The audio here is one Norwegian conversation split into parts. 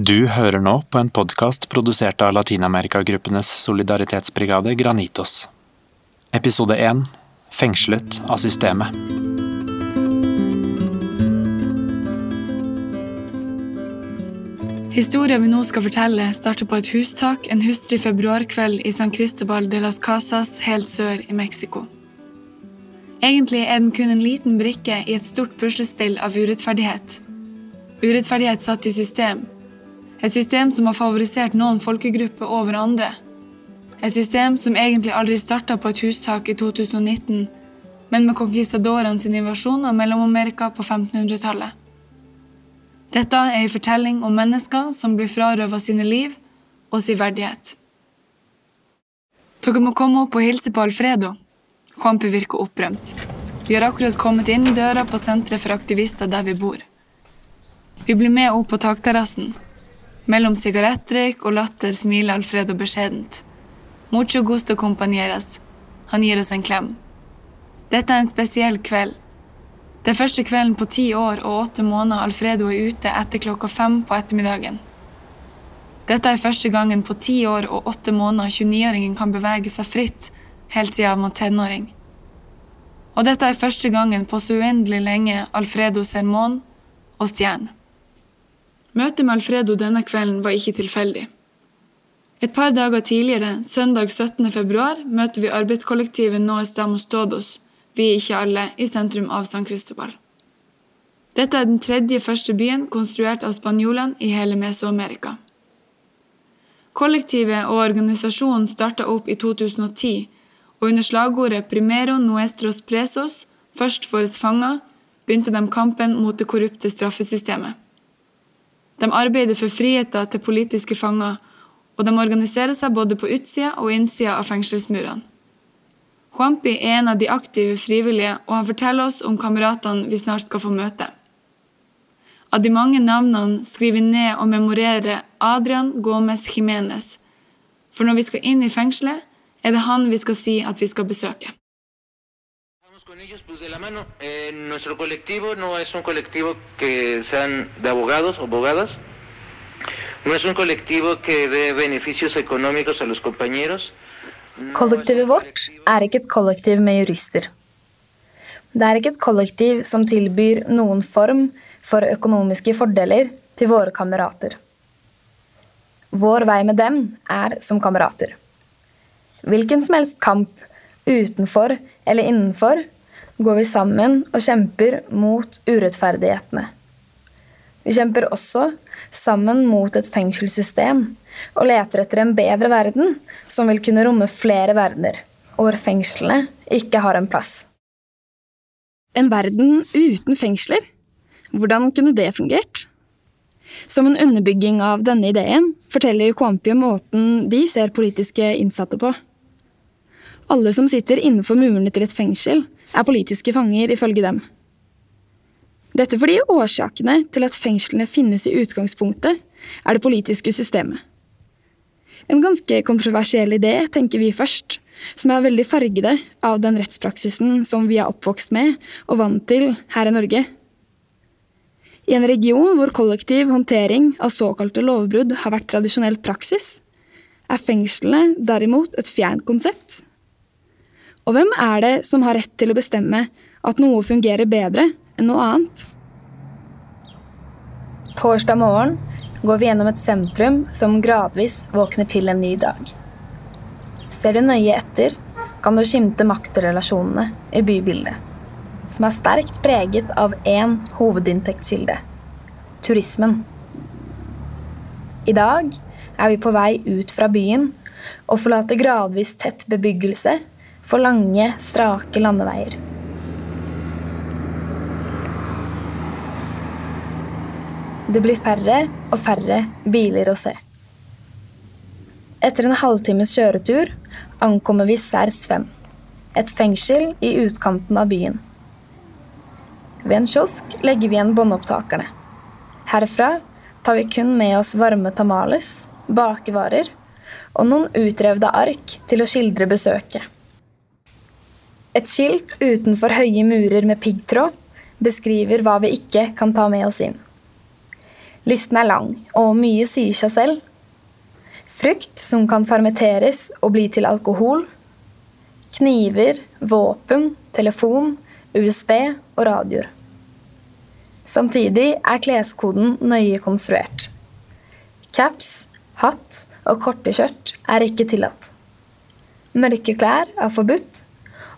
Du hører nå på en podkast produsert av latinamerikagruppenes solidaritetsbrigade Granitos. Episode 1 Fengslet av systemet. Historien vi nå skal fortelle, starter på et hustak en hustrig februarkveld i San Cristobal de las Casas helt sør i Mexico. Egentlig er den kun en liten brikke i et stort puslespill av urettferdighet. Urettferdighet satt i system. Et system som har favorisert noen folkegrupper over andre. Et system som egentlig aldri starta på et hustak i 2019, men med conquistadorenes invasjon av Mellom-Amerika på 1500-tallet. Dette er en fortelling om mennesker som blir frarøvet sine liv og sin verdighet. Dere må komme opp og hilse på Alfredo. Juanpi virker opprømt. Vi har akkurat kommet inn døra på senteret for aktivister der vi bor. Vi blir med opp på takterrassen. Mellom sigarettrøyk og latter smiler Alfredo beskjedent. Mucho gusto compañeras. Han gir oss en klem. Dette er en spesiell kveld. Det er første kvelden på ti år og åtte måneder Alfredo er ute etter klokka fem på ettermiddagen. Dette er første gangen på ti år og åtte måneder 29-åringen kan bevege seg fritt helt siden han var tenåring. Og dette er første gangen på så uendelig lenge Alfredo ser månen og stjernen. Møtet med Alfredo denne kvelden var ikke tilfeldig. Et par dager tidligere, søndag 17. februar, møter vi arbeidskollektivet Nå Estamos Todos, vi er ikke alle, i sentrum av San Cristobal. Dette er den tredje første byen konstruert av spanjolene i hele Mesoamerika. Kollektivet og organisasjonen starta opp i 2010, og under slagordet 'Primero nuestros presos', først våre fanger, begynte de kampen mot det korrupte straffesystemet. De arbeider for friheter til politiske fanger, og de organiserer seg både på utsida og innsida av fengselsmurene. Juanpi er en av de aktive frivillige, og han forteller oss om kameratene vi snart skal få møte. Av de mange navnene skriver vi ned og memorerer Adrian Gomez Jimenez, for når vi skal inn i fengselet, er det han vi skal si at vi skal besøke. Con ellos pues de la mano. Eh, nuestro colectivo no es un colectivo que sean de abogados o abogadas. No es un colectivo que dé beneficios económicos a los compañeros. No Kollektivet vårt er ikke et kollektiv med jurister. Det er ikke et kollektiv som tilbyr noen form for økonomiske fordeler til våre kamerater. Vår vei med dem er som kamerater. Hvilken som helst kamp, utenfor eller innenfor, går vi sammen og kjemper mot urettferdighetene. Vi kjemper også sammen mot et fengselssystem og leter etter en bedre verden som vil kunne romme flere verdener, og hvor fengslene ikke har en plass. En verden uten fengsler? Hvordan kunne det fungert? Som en underbygging av denne ideen forteller KMP måten de ser politiske innsatte på. Alle som sitter innenfor murene til et fengsel, er politiske fanger, ifølge dem. Dette fordi årsakene til at fengslene finnes i utgangspunktet, er det politiske systemet. En ganske kontroversiell idé, tenker vi først, som er veldig fargede av den rettspraksisen som vi er oppvokst med og vant til her i Norge. I en region hvor kollektiv håndtering av såkalte lovbrudd har vært tradisjonell praksis, er fengslene derimot et fjernt konsept. Og hvem er det som har rett til å bestemme at noe fungerer bedre enn noe annet? Torsdag morgen går vi gjennom et sentrum som gradvis våkner til en ny dag. Ser du nøye etter, kan du skimte maktrelasjonene i bybildet, som er sterkt preget av én hovedinntektskilde turismen. I dag er vi på vei ut fra byen og forlater gradvis tett bebyggelse for lange, strake landeveier. Det blir færre og færre biler å se. Etter en halvtimes kjøretur ankommer vi Sers 5, et fengsel i utkanten av byen. Ved en kiosk legger vi igjen båndopptakerne. Herfra tar vi kun med oss varme tamales, bakevarer og noen utrevde ark til å skildre besøket. Et skilt utenfor høye murer med piggtråd beskriver hva vi ikke kan ta med oss inn. Listen er lang, og mye sier seg selv. Frukt som kan fermenteres og bli til alkohol. Kniver, våpen, telefon, USB og radioer. Samtidig er kleskoden nøye konstruert. Caps, hatt og korte skjørt er ikke tillatt. Mørke klær er forbudt,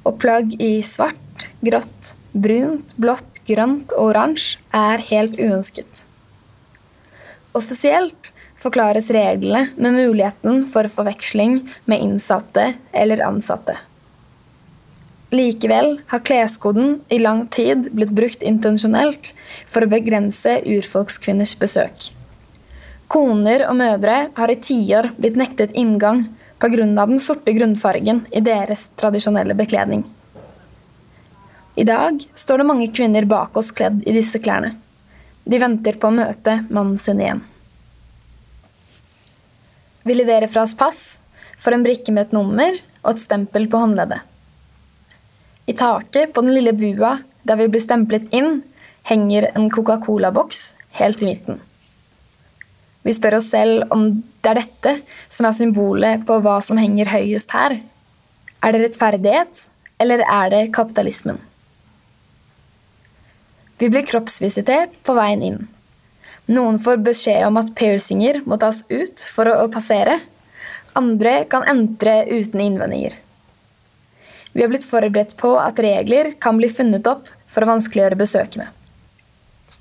og plagg i svart, grått, brunt, blått, grønt og oransje er helt uønsket. Offisielt forklares reglene med muligheten for forveksling med innsatte eller ansatte. Likevel har kleskoden i lang tid blitt brukt intensjonelt for å begrense urfolkskvinners besøk. Koner og mødre har i tiår blitt nektet inngang pga. den sorte grunnfargen i deres tradisjonelle bekledning. I dag står det mange kvinner bak oss kledd i disse klærne. De venter på å møte mannen sin igjen. Vi leverer fra oss pass, får en brikke med et nummer og et stempel på håndleddet. I taket på den lille bua der vi blir stemplet inn, henger en Coca-Cola-boks helt i midten. Vi spør oss selv om det er dette som er symbolet på hva som henger høyest her. Er det rettferdighet, eller er det kapitalismen? Vi blir kroppsvisitert på veien inn. Noen får beskjed om at piercinger må tas ut for å passere. Andre kan entre uten innvendinger. Vi har blitt forberedt på at regler kan bli funnet opp for å vanskeliggjøre besøkende.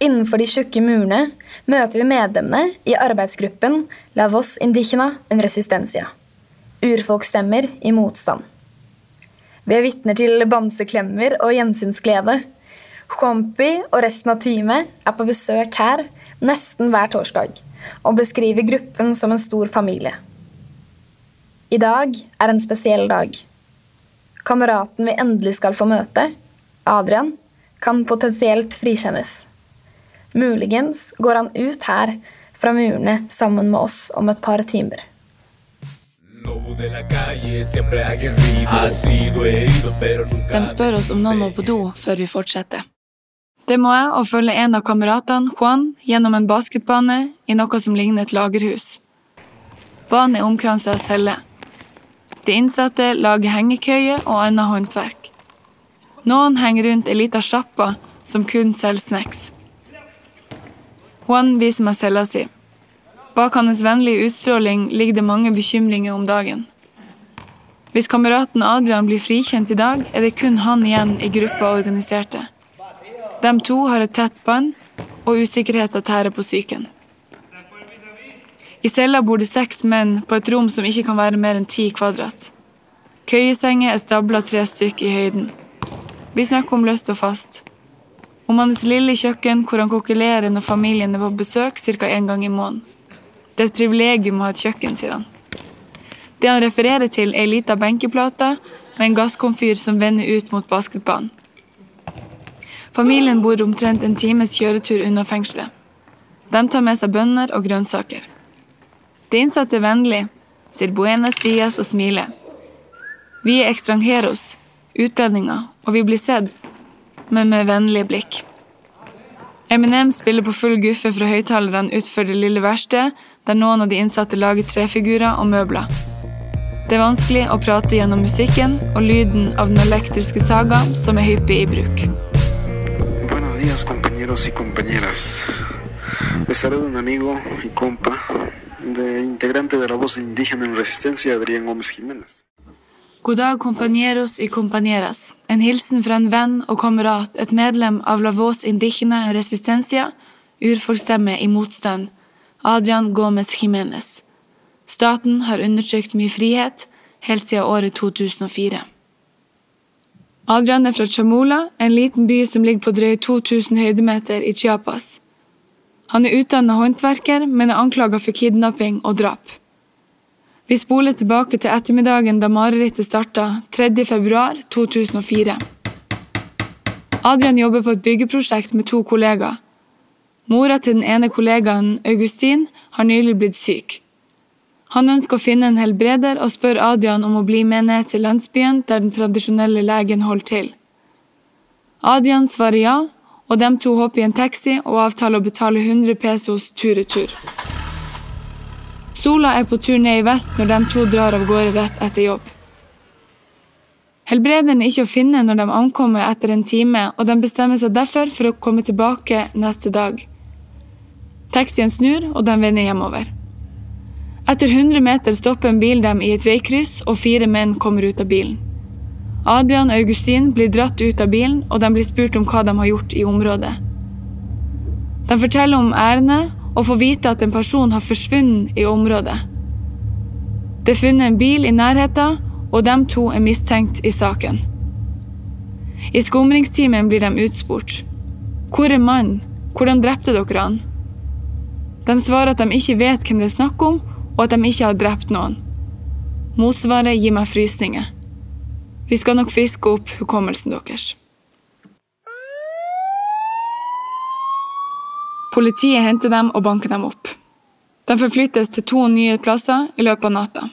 Innenfor de tjukke murene møter vi medlemmene i arbeidsgruppen La Voss Indígena en Resistencia. Urfolksstemmer i motstand. Vi er vitner til bamseklemmer og gjensynsglede. Juanpi og resten av teamet er på besøk her nesten hver torsdag og beskriver gruppen som en stor familie. I dag er en spesiell dag. Kameraten vi endelig skal få møte, Adrian, kan potensielt frikjennes. Muligens går han ut her fra murene sammen med oss om et par timer. De spør oss om noen må på do før vi fortsetter. Det må jeg og følge en av kameratene, Juan, gjennom en basketbane i noe som ligner et lagerhus. Banen er omkranset av celler. De innsatte lager hengekøyer og annet håndverk. Noen henger rundt ei lita sjappa som kun selger snacks. Juan viser meg cella si. Bak hans vennlige utstråling ligger det mange bekymringer om dagen. Hvis kameraten Adrian blir frikjent i dag, er det kun han igjen i gruppa organiserte. De to har et tett bånd, og usikkerheten tærer på psyken. I cella bor det seks menn på et rom som ikke kan være mer enn ti kvadrat. Køyesenger er stabla tre stykk i høyden. Vi snakker om løst og fast. Om hans lille kjøkken hvor han kokkelerer når familien er på besøk ca. én gang i måneden. Det er et privilegium å ha et kjøkken, sier han. Det han refererer til, er ei lita benkeplate med en gasskomfyr som vender ut mot basketbanen. Familien bor omtrent en times kjøretur unna fengselet. De tar med seg bønner og grønnsaker. De innsatte er vennlige, sier Buenas Dias og smiler. Vi er extranjeros, utlendinger, og vi blir sett, men med vennlige blikk. Eminem spiller på full guffe fra høyttalerne utenfor det lille verkstedet, der noen av de innsatte lager trefigurer og møbler. Det er vanskelig å prate gjennom musikken og lyden av den elektriske saga som er hyppig i bruk días compañeros y compañeras. Les saluda un amigo y compa, de integrante de la voz indígena en resistencia, Adrián Jiménez. God dag, compañeros y compañeras. En hilsen fra en venn og kamerat, et medlem av La Voz Indigena en Resistencia, urfolksstemme i motstand, Adrian Gomez Jiménez. Staten har undertrykt mye frihet helt siden året 2004. Adrian er fra Chamula, en liten by som ligger på drøye 2000 høydemeter i Chiapas. Han er utdannet håndverker, men er anklaget for kidnapping og drap. Vi spoler tilbake til ettermiddagen da marerittet starta, 3.2.2004. Adrian jobber på et byggeprosjekt med to kollegaer. Mora til den ene kollegaen, Augustin, har nylig blitt syk. Han ønsker å finne en helbreder og spør Adrian om å bli med ned til landsbyen der den tradisjonelle legen holder til. Adrian svarer ja, og de to hopper i en taxi og avtaler å betale 100 pesos tur-retur. Sola er på tur ned i vest når de to drar av gårde rett etter jobb. Helbrederen er ikke å finne når de ankommer etter en time, og de bestemmer seg derfor for å komme tilbake neste dag. Taxien snur, og de vender hjemover. Etter 100 meter stopper en bil dem i et veikryss, og fire menn kommer ut av bilen. Adrian og Augustin blir dratt ut av bilen, og de blir spurt om hva de har gjort i området. De forteller om ærendet og får vite at en person har forsvunnet i området. Det er funnet en bil i nærheten, og de to er mistenkt i saken. I skumringstimen blir de utspurt. Hvor er mannen? Hvordan drepte dere han? De svarer at de ikke vet hvem det er snakk om, og at de ikke har drept noen. Motsvaret gir meg frysninger. Vi skal nok friske opp hukommelsen deres. Politiet henter dem og banker dem opp. De forflyttes til to nye plasser i løpet av natta.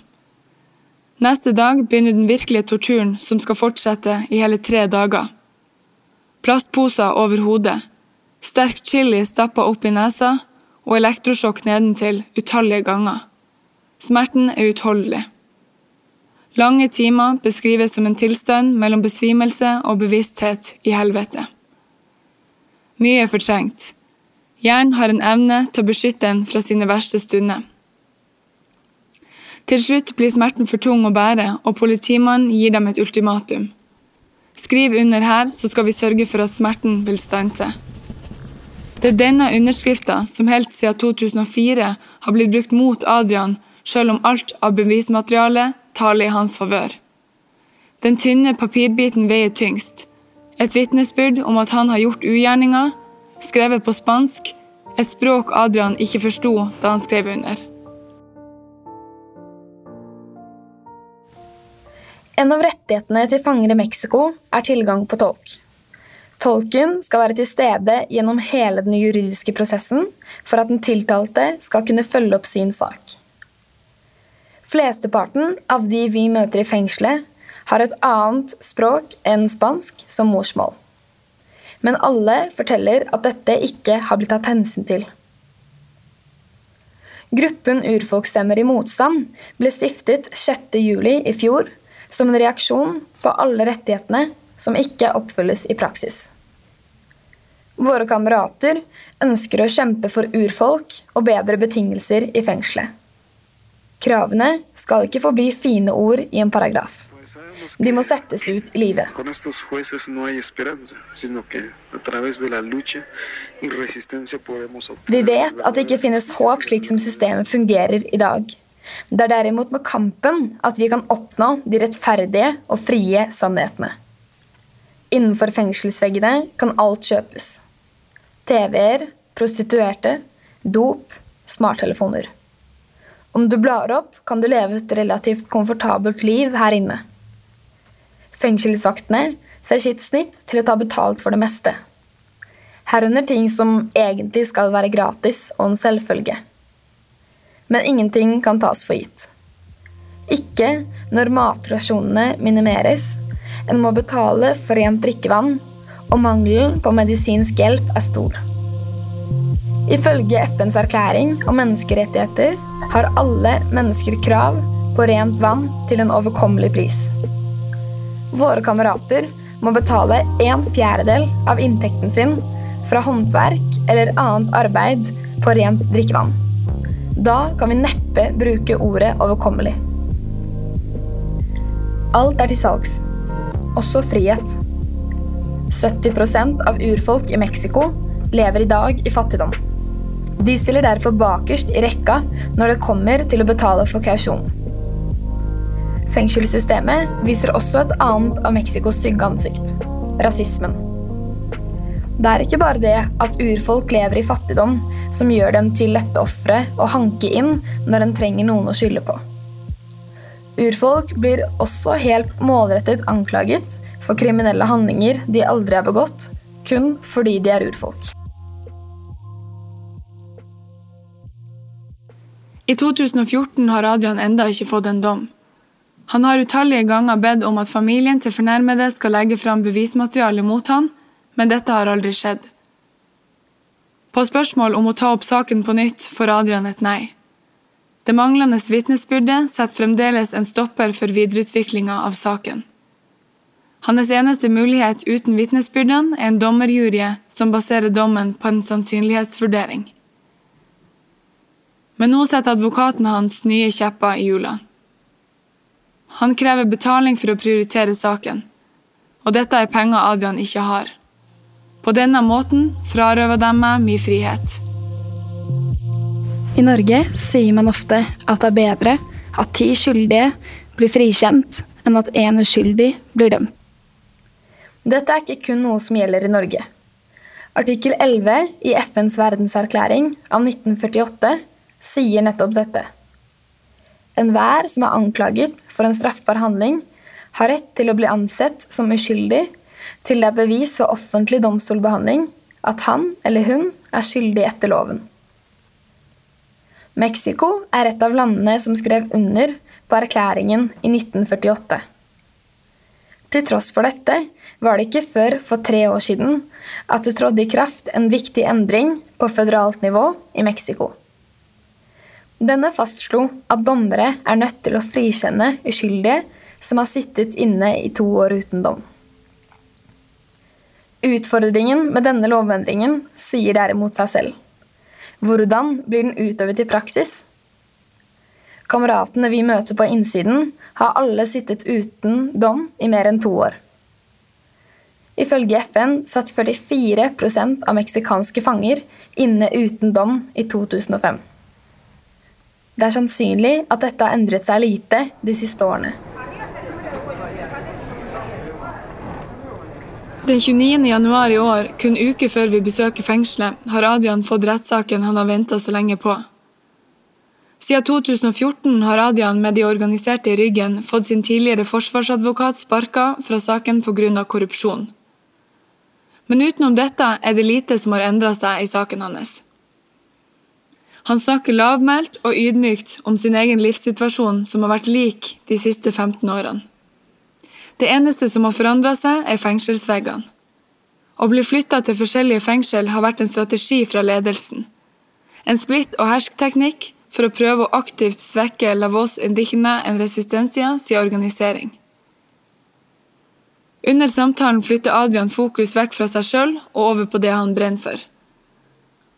Neste dag begynner den virkelige torturen, som skal fortsette i hele tre dager. Plastposer over hodet, sterk chili stappa opp i nesa og elektrosjokk nedentil utallige ganger. Smerten er utholdelig. Lange timer beskrives som en tilstand mellom besvimelse og bevissthet i helvete. Mye er fortrengt. Hjernen har en evne til å beskytte en fra sine verste stunder. Til slutt blir smerten for tung å bære, og politimannen gir dem et ultimatum. Skriv under her, så skal vi sørge for at smerten vil stanse. Det er denne underskrifta som helt siden 2004 har blitt brukt mot Adrian, selv om alt av bevismateriale taler i hans favør. Den tynne papirbiten veier tyngst. Et vitnesbyrd om at han har gjort ugjerninger, skrevet på spansk, et språk Adrian ikke forsto da han skrev under. En av rettighetene til fanger i Mexico er tilgang på tolk. Tolken skal være til stede gjennom hele den juridiske prosessen for at den tiltalte skal kunne følge opp sin sak. Flesteparten av de vi møter i fengselet, har et annet språk enn spansk som morsmål. Men alle forteller at dette ikke har blitt tatt hensyn til. Gruppen Urfolksstemmer i motstand ble stiftet 6.7 i fjor som en reaksjon på alle rettighetene som ikke oppfylles i praksis. Våre kamerater ønsker å kjempe for urfolk og bedre betingelser i fengselet. Kravene skal ikke forbli fine ord i en paragraf. De må settes ut i livet. Vi vet at det ikke finnes håp slik som systemet fungerer i dag. Det er derimot med kampen at vi kan oppnå de rettferdige og frie sannhetene. Innenfor fengselsveggene kan alt kjøpes. TV-er, prostituerte, dop, smarttelefoner. Om du blar opp, kan du leve et relativt komfortabelt liv her inne. Fengselsvaktene ser sitt snitt til å ta betalt for det meste. Herunder ting som egentlig skal være gratis og en selvfølge. Men ingenting kan tas for gitt. Ikke når matrasjonene minimeres, en må betale for rent drikkevann, og mangelen på medisinsk hjelp er stor. Ifølge FNs erklæring om menneskerettigheter har alle mennesker krav på rent vann til en overkommelig pris. Våre kamerater må betale en fjerdedel av inntekten sin fra håndverk eller annet arbeid på rent drikkevann. Da kan vi neppe bruke ordet overkommelig. Alt er til salgs, også frihet. 70% av urfolk i Mexico lever i dag i fattigdom. De stiller derfor bakerst i rekka når det kommer til å betale for kausjon. Fengselssystemet viser også et annet av Mexicos stygge ansikt rasismen. Det er ikke bare det at urfolk lever i fattigdom som gjør dem til lette ofre å hanke inn når en trenger noen å skylde på. Urfolk blir også helt målrettet anklaget for kriminelle handlinger de aldri har begått, kun fordi de er urfolk. I 2014 har Adrian enda ikke fått en dom. Han har utallige ganger bedt om at familien til fornærmede skal legge fram bevismateriale mot han, men dette har aldri skjedd. På spørsmål om å ta opp saken på nytt får Adrian et nei. Det manglende vitnesbyrdet setter fremdeles en stopper for videreutviklinga av saken. Hans eneste mulighet uten vitnesbyrdene er en dommerjury som baserer dommen på en sannsynlighetsvurdering. Men nå setter advokaten hans nye kjepper i hjulene. Han krever betaling for å prioritere saken, og dette er penger Adrian ikke har. På denne måten frarøver de meg min frihet. I Norge sier man ofte at det er bedre at ti skyldige blir frikjent, enn at én uskyldig blir dømt. Dette er ikke kun noe som gjelder i Norge. Artikkel 11 i FNs verdenserklæring av 1948 sier nettopp dette. Enhver som er anklaget for en straffbar handling, har rett til å bli ansett som uskyldig til det er bevis ved offentlig domstolbehandling at han eller hun er skyldig etter loven. Mexico er et av landene som skrev under på erklæringen i 1948. Til tross for dette var det ikke før for tre år siden at det trådte i kraft en viktig endring på føderalt nivå i Mexico. Denne fastslo at dommere er nødt til å frikjenne uskyldige som har sittet inne i to år uten dom. Utfordringen med denne lovendringen sier derimot seg selv. Hvordan blir den utøvet i praksis? Kameratene vi møter på innsiden, har alle sittet uten dom i mer enn to år. Ifølge FN satt 44% av meksikanske fanger inne uten dom i 2005. Det er sannsynlig at dette har endret seg lite de siste årene. Den 29. januar i år, kun uke før vi besøker fengselet, har Adrian fått rettssaken han har venta så lenge på. Siden 2014 har Adrian med de organiserte i ryggen fått sin tidligere forsvarsadvokat sparka fra saken pga. korrupsjon. Men utenom dette er det lite som har endra seg i saken hans. Han snakker lavmælt og ydmykt om sin egen livssituasjon som har vært lik de siste 15 årene. Det eneste som har forandra seg, er fengselsveggene. Å bli flytta til forskjellige fengsel har vært en strategi fra ledelsen. En splitt- og herskteknikk for å prøve å aktivt svekke La Voz Indígena en Resistencia sin organisering. Under samtalen flytter Adrian fokus vekk fra seg sjøl og over på det han brenner for.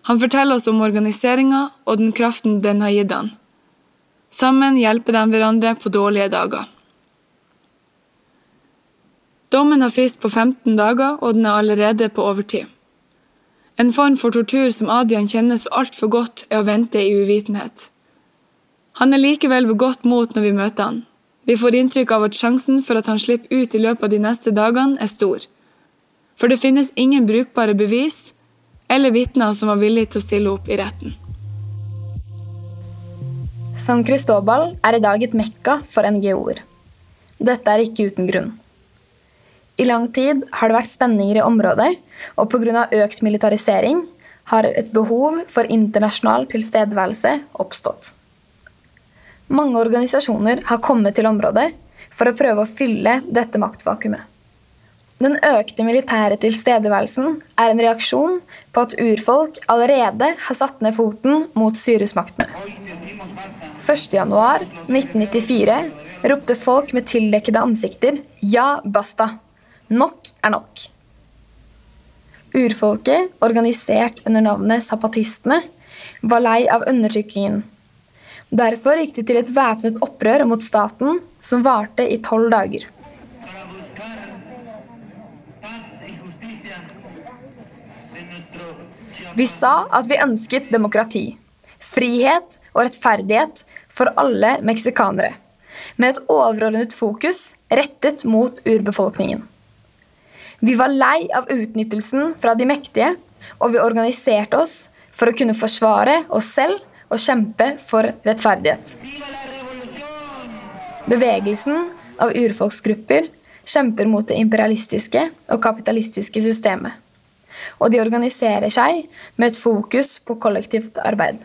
Han forteller oss om organiseringa og den kraften den har gitt han. Sammen hjelper de hverandre på dårlige dager. Dommen har frist på 15 dager, og den er allerede på overtid. En form for tortur som Adrian kjenner så altfor godt, er å vente i uvitenhet. Han er likevel ved godt mot når vi møter han. Vi får inntrykk av at sjansen for at han slipper ut i løpet av de neste dagene, er stor. For det finnes ingen brukbare bevis eller vitner som var villige til å stille opp i retten. San Cristobal er i dag et mekka for NGO-er. Dette er ikke uten grunn. I lang tid har det vært spenninger i området, og pga. økt militarisering har et behov for internasjonal tilstedeværelse oppstått. Mange organisasjoner har kommet til området for å prøve å fylle dette maktvakuumet. Den økte militære tilstedeværelsen er en reaksjon på at urfolk allerede har satt ned foten mot styresmaktene. 1.1.1994 ropte folk med tildekkede ansikter 'ja, basta'. Nok er nok. Urfolket, organisert under navnet zapatistene, var lei av undertrykkingen. Derfor gikk de til et væpnet opprør mot staten, som varte i tolv dager. Vi sa at vi ønsket demokrati, frihet og rettferdighet for alle meksikanere, med et overordnet fokus rettet mot urbefolkningen. Vi var lei av utnyttelsen fra de mektige, og vi organiserte oss for å kunne forsvare oss selv og kjempe for rettferdighet. Bevegelsen av urfolksgrupper kjemper mot det imperialistiske og kapitalistiske systemet og de organiserer seg med et fokus på kollektivt arbeid.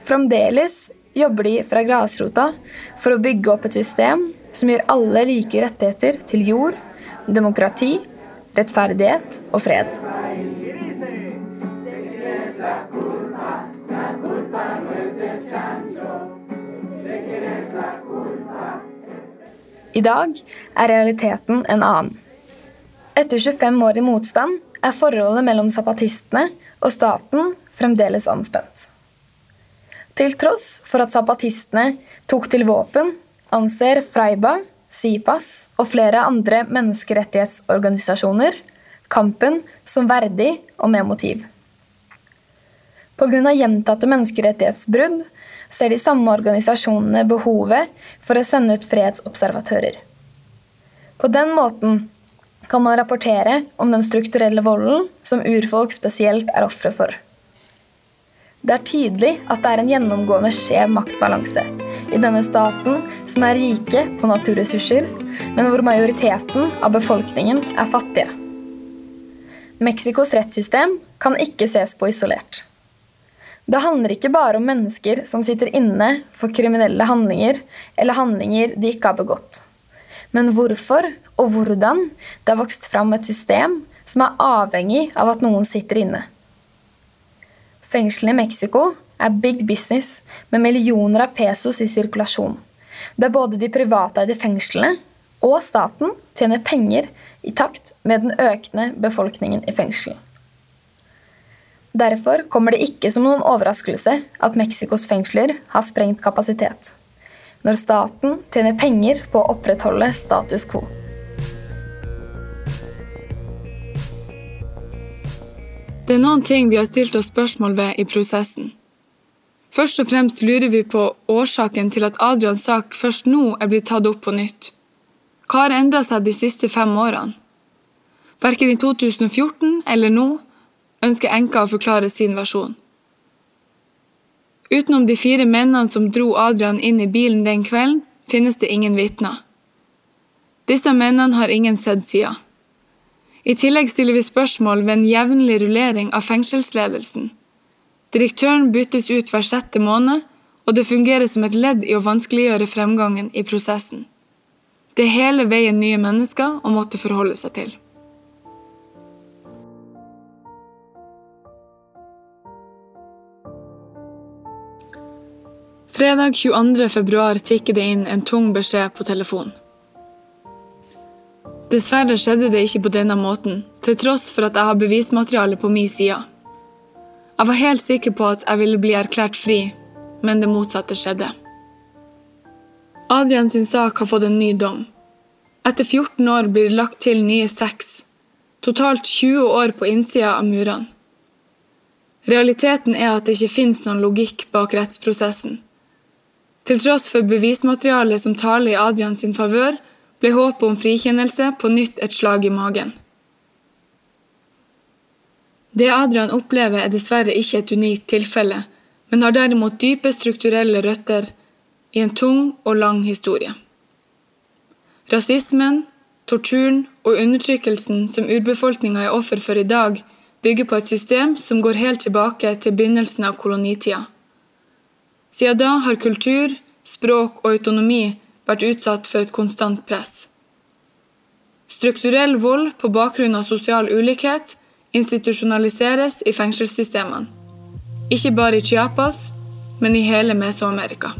Fremdeles jobber de fra grasrota for å bygge opp et system som gir alle like rettigheter til jord, demokrati, rettferdighet og fred. I dag er realiteten en annen. Etter 25 år i motstand er forholdet mellom zapatistene og staten fremdeles anspent. Til tross for at zapatistene tok til våpen, anser Freiba, SIPAS og flere andre menneskerettighetsorganisasjoner kampen som verdig og med motiv. Pga. gjentatte menneskerettighetsbrudd ser de samme organisasjonene behovet for å sende ut fredsobservatører. På den måten kan man rapportere om den strukturelle volden som urfolk spesielt er ofre for. Det er tydelig at det er en gjennomgående skjev maktbalanse i denne staten som er rike på naturressurser, men hvor majoriteten av befolkningen er fattige. Mexicos rettssystem kan ikke ses på isolert. Det handler ikke bare om mennesker som sitter inne for kriminelle handlinger eller handlinger de ikke har begått, men hvorfor og hvordan det har vokst fram et system som er avhengig av at noen sitter inne. Fengslene i Mexico er big business med millioner av pesos i sirkulasjon. Der både de privateide fengslene og staten tjener penger i takt med den økende befolkningen i fengselen. Derfor kommer det ikke som noen overraskelse at Mexicos fengsler har sprengt kapasitet, når staten tjener penger på å opprettholde status quo. Det er noen ting vi har stilt oss spørsmål ved i prosessen. Først og fremst lurer vi på årsaken til at Adrians sak først nå er blitt tatt opp på nytt. Hva har endra seg de siste fem årene? Verken i 2014 eller nå ønsker enka å forklare sin versjon. Utenom de fire mennene som dro Adrian inn i bilen den kvelden, finnes det ingen vitner. Disse mennene har ingen sett siden. I tillegg stiller vi spørsmål ved en jevnlig rullering av fengselsledelsen. Direktøren byttes ut hver sjette måned, og det fungerer som et ledd i å vanskeliggjøre fremgangen i prosessen. Det hele veien nye mennesker å måtte forholde seg til. Fredag 22. februar tikker det inn en tung beskjed på telefonen. Dessverre skjedde det ikke på denne måten, til tross for at jeg har bevismateriale på min side. Jeg var helt sikker på at jeg ville bli erklært fri, men det motsatte skjedde. Adrian sin sak har fått en ny dom. Etter 14 år blir det lagt til nye seks. Totalt 20 år på innsida av murene. Realiteten er at det ikke finnes noen logikk bak rettsprosessen. Til tross for bevismaterialet som taler i Adrian sin favør, ble håpet om frikjennelse på nytt et slag i magen. Det Adrian opplever, er dessverre ikke et unikt tilfelle, men har derimot dype strukturelle røtter i en tung og lang historie. Rasismen, torturen og undertrykkelsen som urbefolkninga er offer for i dag, bygger på et system som går helt tilbake til begynnelsen av kolonitida. Siden da har kultur, språk og autonomi vært utsatt for et konstant press. Strukturell vold på bakgrunn av sosial ulikhet institusjonaliseres i fengselssystemene. Ikke bare i Chiapas, men i hele Mesoamerika.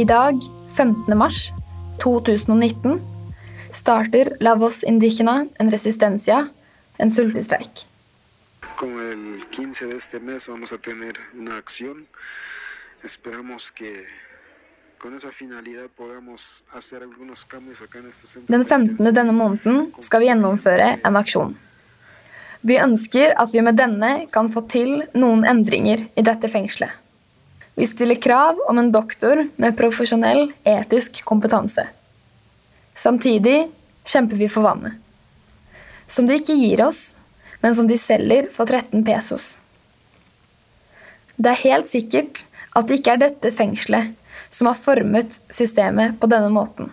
I dag, 15. mars 2019, starter La Voz Indígena en resistencia, en sultestreik con el 15 de este mes vamos a tener una acción. Esperamos que con esa finalidad podamos hacer algunos cambios acá en este centro. Den 15. denne måneden skal vi gjennomføre en aksjon. Vi ønsker at vi med denne kan få til noen endringer i dette fengselet. Vi stiller krav om en doktor med profesjonell etisk kompetanse. Samtidig kjemper vi for vannet. Som de ikke gir oss, men som de selger for 13 pesos. Det er helt sikkert at det ikke er dette fengselet som har formet systemet på denne måten,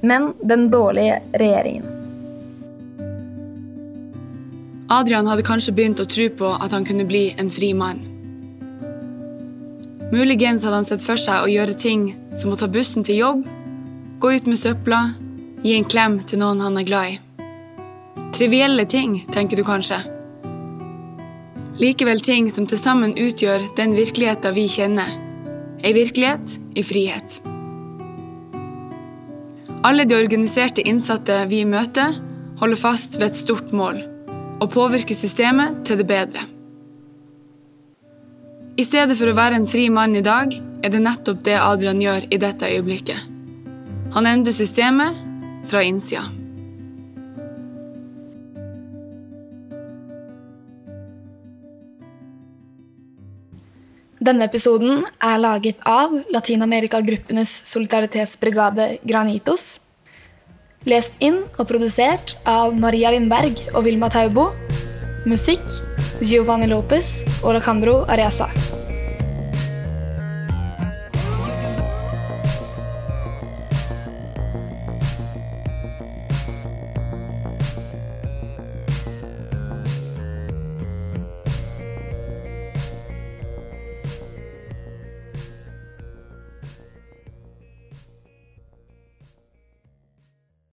men den dårlige regjeringen. Adrian hadde kanskje begynt å tro på at han kunne bli en fri mann. Muligens hadde han sett for seg å gjøre ting som å ta bussen til jobb, gå ut med søpla, gi en klem til noen han er glad i. Trivielle ting, tenker du kanskje. Likevel ting som til sammen utgjør den virkeligheten vi kjenner, Ei virkelighet i frihet. Alle de organiserte innsatte vi møter, holder fast ved et stort mål å påvirke systemet til det bedre. I stedet for å være en fri mann i dag, er det nettopp det Adrian gjør i dette øyeblikket. Han endrer systemet fra innsida. Denne episoden er laget av Latin-Amerika-gruppenes solidaritetsbrigade Granitos. Lest inn og produsert av Maria Lindberg og Vilma Taubo. Musikk Giovanni Lopez og Alejandro Ariasa.